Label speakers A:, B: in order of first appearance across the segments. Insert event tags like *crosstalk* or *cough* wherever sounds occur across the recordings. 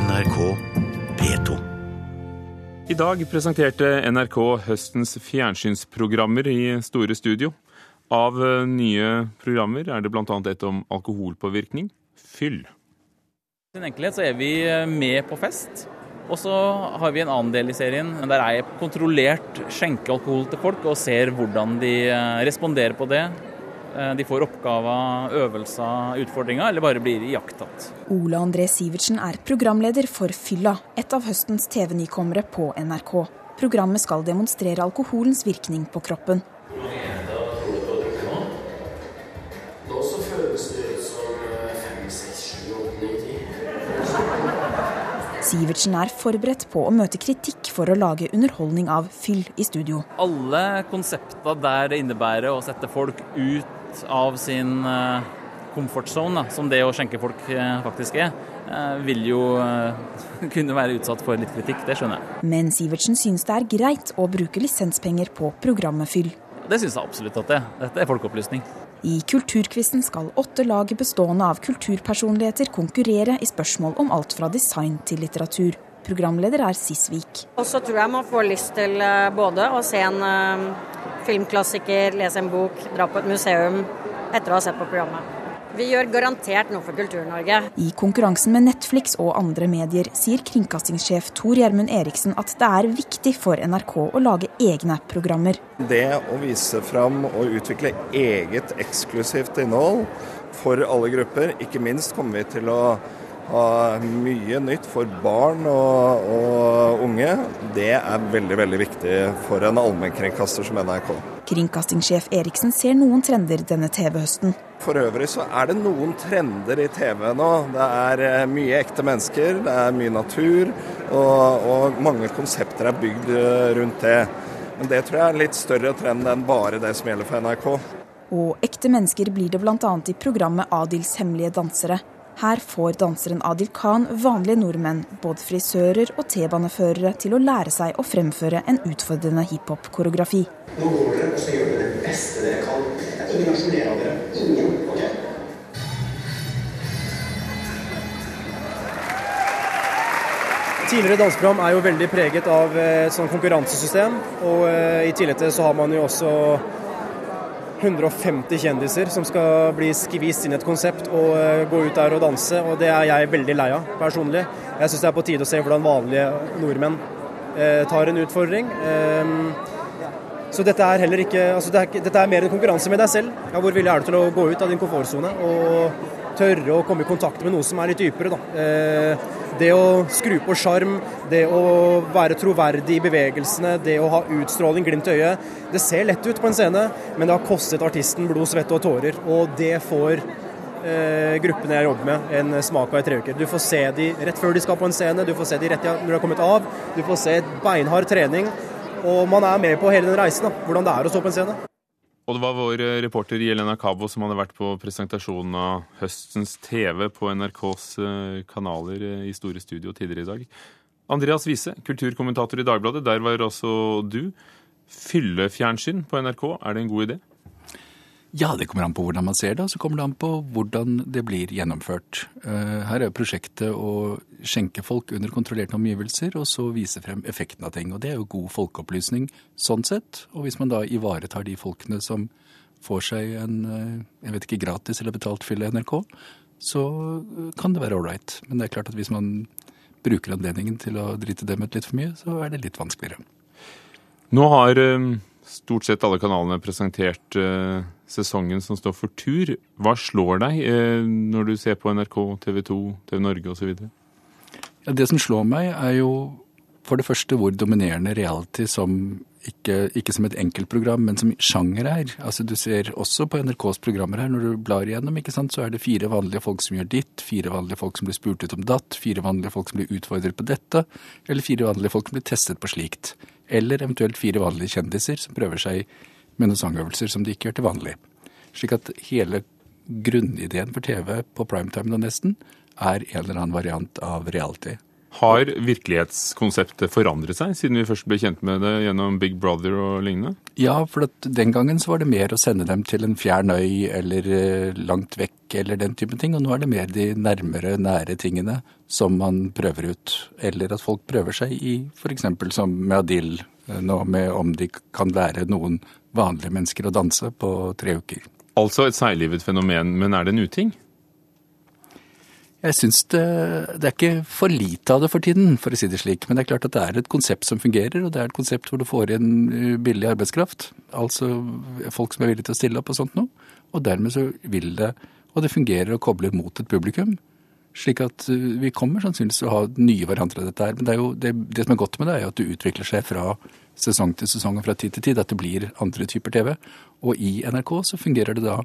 A: NRK P2.
B: I dag presenterte NRK høstens fjernsynsprogrammer i Store Studio. Av eh, nye programmer er det bl.a. et om alkoholpåvirkning, fyll.
C: I sin enkelhet så er vi eh, med på fest. Og så har vi en annen del i serien der jeg kontrollert skjenker alkohol til folk og ser hvordan de eh, responderer på det. Eh, De får oppgaver, øvelser, utfordringer, eller bare blir iakttatt.
D: Ole André Sivertsen er programleder for Fylla, et av høstens TV-nykommere på NRK. Programmet skal demonstrere alkoholens virkning på kroppen. Sivertsen er forberedt på å møte kritikk for å lage underholdning av fyll i studio.
C: Alle konsepter der det innebærer å sette folk ut av sin eh, comfort zone, da, som det å skjenke folk eh, faktisk er, eh, vil jo *laughs* kunne være utsatt for litt kritikk. Det skjønner jeg.
D: Men Sivertsen syns det er greit å bruke lisenspenger på programmet Fyll.
C: Det syns jeg absolutt at det er. Dette er folkeopplysning.
D: I Kulturquizen skal åtte lag bestående av kulturpersonligheter konkurrere i spørsmål om alt fra design til litteratur. Programleder er Sisvik.
E: Og så tror jeg man får lyst til både å se en filmklassiker, lese en bok, dra på et museum etter å ha sett på programmet. Vi gjør garantert noe for Kultur-Norge.
D: I konkurransen med Netflix og andre medier sier kringkastingssjef Tor Gjermund Eriksen at det er viktig for NRK å lage egne programmer.
F: Det å vise fram og utvikle eget eksklusivt innhold for alle grupper, ikke minst kommer vi til å ha mye nytt for barn og, og unge. Det er veldig, veldig viktig for en allmennkringkaster som NRK.
D: Kringkastingssjef Eriksen ser noen trender denne TV-høsten.
F: For øvrig så er det noen trender i TV nå. Det er eh, mye ekte mennesker, det er mye natur, og, og mange konsepter er bygd eh, rundt det. Men det tror jeg er en litt større trend enn bare det som gjelder for NRK.
D: Og ekte mennesker blir det bl.a. i programmet Adils hemmelige dansere. Her får danseren Adil Khan vanlige nordmenn, både frisører og T-baneførere, til å lære seg å fremføre en utfordrende hiphop-koreografi.
G: Nå går dere, og så gjør dere det beste dere kan. Det er vi nasjonerer dere. Ingen. ok?
H: Tidligere danseprogram er jo veldig preget av eh, et sånn konkurransesystem. Og eh, i tillegg til det så har man jo også 150 kjendiser som skal bli skvist inn i et konsept og eh, gå ut der og danse. Og det er jeg veldig lei av personlig. Jeg syns det er på tide å se hvordan vanlige nordmenn eh, tar en utfordring. Eh, så dette er heller ikke altså det er, Dette er mer en konkurranse med deg selv. Ja, hvor villig er du til å gå ut av din komfortsone og tørre å komme i kontakt med noe som er litt dypere, da. Eh, det å skru på sjarm, det å være troverdig i bevegelsene, det å ha utstråling, glimt i øyet. Det ser lett ut på en scene, men det har kostet artisten blod, svette og tårer. Og det får eh, gruppene jeg jobber med, en smak av i tre uker. Du får se de rett før de skal på en scene, du får se de rett når de har kommet av. Du får se beinhard trening. Og man er med på hele den reisen, da, hvordan det er å stå på en scene.
B: Og det var vår eh, reporter Jelena Cabo som hadde vært på presentasjonen av høstens TV på NRKs eh, kanaler eh, i Store Studio tidligere i dag. Andreas Wiese, kulturkommentator i Dagbladet, der var også du. Fyllefjernsyn på NRK, er det en god idé?
I: Ja, det kommer an på hvordan man ser det, og så kommer det an på hvordan det blir gjennomført. Eh, Her er prosjektet å skjenke folk under kontrollerte omgivelser, og så vise frem effekten av ting. Og det er jo god folkeopplysning sånn sett. Og hvis man da ivaretar de folkene som får seg en, eh, jeg vet ikke, gratis eller betalt fyll i NRK, så eh, kan det være ålreit. Men det er klart at hvis man bruker anledningen til å drite dem ut litt for mye, så er det litt vanskeligere.
B: Nå har stort sett alle kanalene presentert eh, sesongen som står for tur. Hva slår deg eh, når du ser på NRK, TV 2, TV Norge osv.?
I: Ja, det som slår meg, er jo for det første hvor dominerende reality som ikke, ikke som et enkeltprogram, men som sjanger er. Altså Du ser også på NRKs programmer her, når du blar igjennom, ikke sant, så er det fire vanlige folk som gjør ditt, fire vanlige folk som blir spurt ut om datt, fire vanlige folk som blir utfordret på dette, eller fire vanlige folk som blir testet på slikt. Eller eventuelt fire vanlige kjendiser som prøver seg med noen sangøvelser som de ikke gjør til vanlig. Slik at hele grunnideen for TV på primetime nå nesten er en eller annen variant av reality.
B: Har virkelighetskonseptet forandret seg siden vi først ble kjent med det gjennom Big Brother og lignende?
I: Ja, for den gangen så var det mer å sende dem til en fjern øy eller eh, langt vekk eller den type ting. Og nå er det mer de nærmere, nære tingene som man prøver ut. Eller at folk prøver seg i f.eks. som med Adil eh, nå, med om de kan lære noen vanlige mennesker å danse på tre uker.
B: Altså et seiglivet fenomen, men er det en uting?
I: Jeg syns det, det, er ikke for lite av det for tiden, for å si det slik. Men det er klart at det er et konsept som fungerer, og det er et konsept hvor du får inn eh, billig arbeidskraft. Altså folk som er villige til å stille opp og sånt noe. Og dermed så vil det, og det fungerer og kobler mot et publikum. Slik at eh, vi kommer sannsynligvis til å ha nye varianter av dette her. Men det, jo, det, det som er godt med det, er jo at det utvikler seg fra sesong til sesong og fra tid til tid. At det blir andre typer TV. Og i NRK så fungerer det da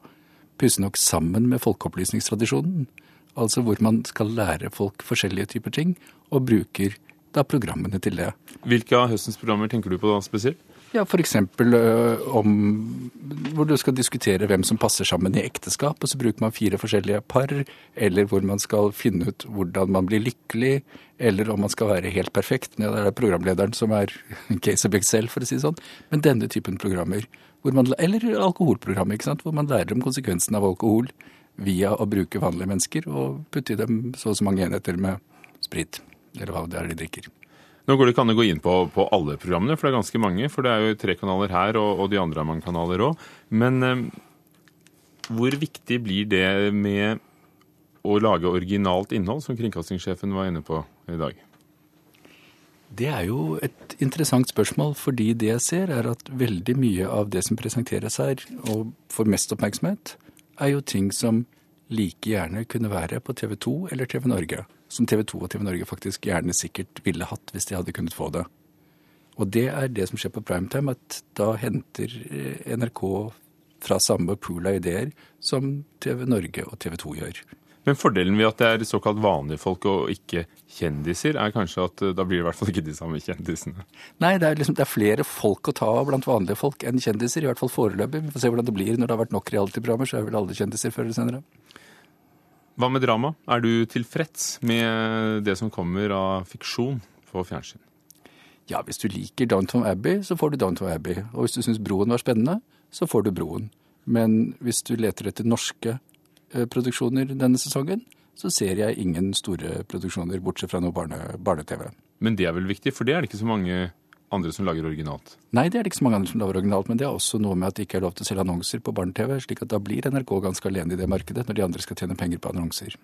I: pussig nok sammen med folkeopplysningstradisjonen. Altså hvor man skal lære folk forskjellige typer ting, og bruker da programmene til det.
B: Hvilke av høstens programmer tenker du på da spesielt?
I: Ja, F.eks. Øh, om hvor du skal diskutere hvem som passer sammen i ekteskap, og så bruker man fire forskjellige par. Eller hvor man skal finne ut hvordan man blir lykkelig, eller om man skal være helt perfekt. Ja, det er programlederen som er case of selv, for å si det sånn. Men denne typen programmer. Man, eller ikke sant? hvor man lærer om konsekvensen av alkohol via å bruke vanlige mennesker og putte i dem så og så mange enheter med sprit, eller hva det er de drikker.
B: Nå går det ikke an å gå inn på, på, alle programmene, for det er ganske mange. For det er jo tre kanaler her, og, og de andre har mange kanaler òg. Men eh, hvor viktig blir det med å lage originalt innhold, som kringkastingssjefen var inne på i dag?
I: Det er jo et interessant spørsmål, fordi det jeg ser, er at veldig mye av det som presenteres her, og får mest oppmerksomhet, er jo ting som like gjerne kunne være på TV 2 eller TV Norge. Som TV 2 og TV Norge faktisk gjerne sikkert ville hatt hvis de hadde kunnet få det. Og det er det som skjer på primetime, at da henter eh, NRK fra samme pool av ideer som TV Norge og TV 2 gjør.
B: Men fordelen ved at det er såkalt vanlige folk og ikke kjendiser, er kanskje at eh, da blir det i hvert fall ikke de samme kjendisene?
I: Nei, det er, liksom, det er flere folk å ta av blant vanlige folk enn kjendiser, i hvert fall foreløpig. Vi får se hvordan det blir når det har vært nok reality-programmer, så er vel alle kjendiser før eller senere.
B: Hva med drama? Er du tilfreds med det som kommer av fiksjon på fjernsyn?
I: Ja, hvis du liker Downton Abbey, så får du Downton Abbey. Og hvis du syns Broen var spennende, så får du Broen. Men hvis du leter etter norske produksjoner denne sesongen, så ser jeg ingen store produksjoner, bortsett fra noe barne-TV. Barne
B: men det er vel viktig, for det er det ikke så mange andre som lager originalt?
I: Nei, det er det ikke så mange andre som lager originalt, men det er også noe med at det ikke er lov til å selge annonser på barne-TV, slik at da blir NRK ganske alene i det markedet når de andre skal tjene penger på annonser.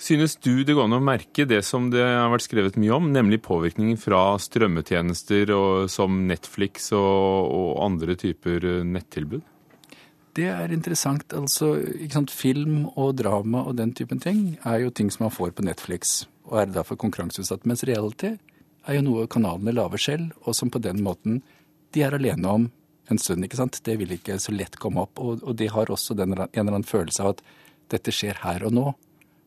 B: Synes du det går an å merke det som det har vært skrevet mye om, nemlig påvirkningen fra strømmetjenester og, som Netflix og, og andre typer nettilbud?
I: Det er interessant. Altså, Film og drama og den typen ting er jo ting som man får på Netflix, og er derfor konkurranseutsatt. Mens reality er jo noe kanalene lager selv, og som på den måten de er alene om en stund. ikke sant? Det vil ikke så lett komme opp. Og, og de har også den, en eller annen følelse av at dette skjer her og nå.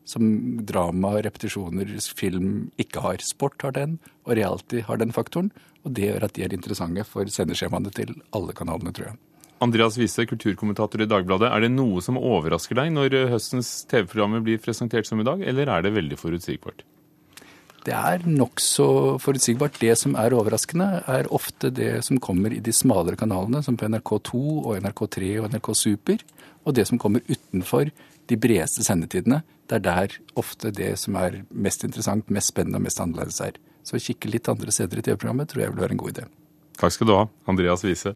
I: Som drama, repetisjoner, film ikke har. Sport har den, og reality har den faktoren. Og det gjør at de er interessante for sendeskjemaene til alle kanalene, tror jeg.
B: Andreas Wiese, kulturkommentator i Dagbladet. Er det noe som overrasker deg når eh, høstens TV-programmer blir presentert som i dag, eller er det veldig forutsigbart?
I: Det er nokså forutsigbart. Det som er overraskende, er ofte det som kommer i de smalere kanalene, som på NRK2 og NRK3 og NRK Super, og det som kommer utenfor de bredeste sendetidene. Det er der ofte det som er mest interessant, mest spennende og mest annerledes er. Så å kikke litt andre steder i TV-programmet tror jeg vil være en god idé.
B: Takk skal du ha, Andreas Wiese.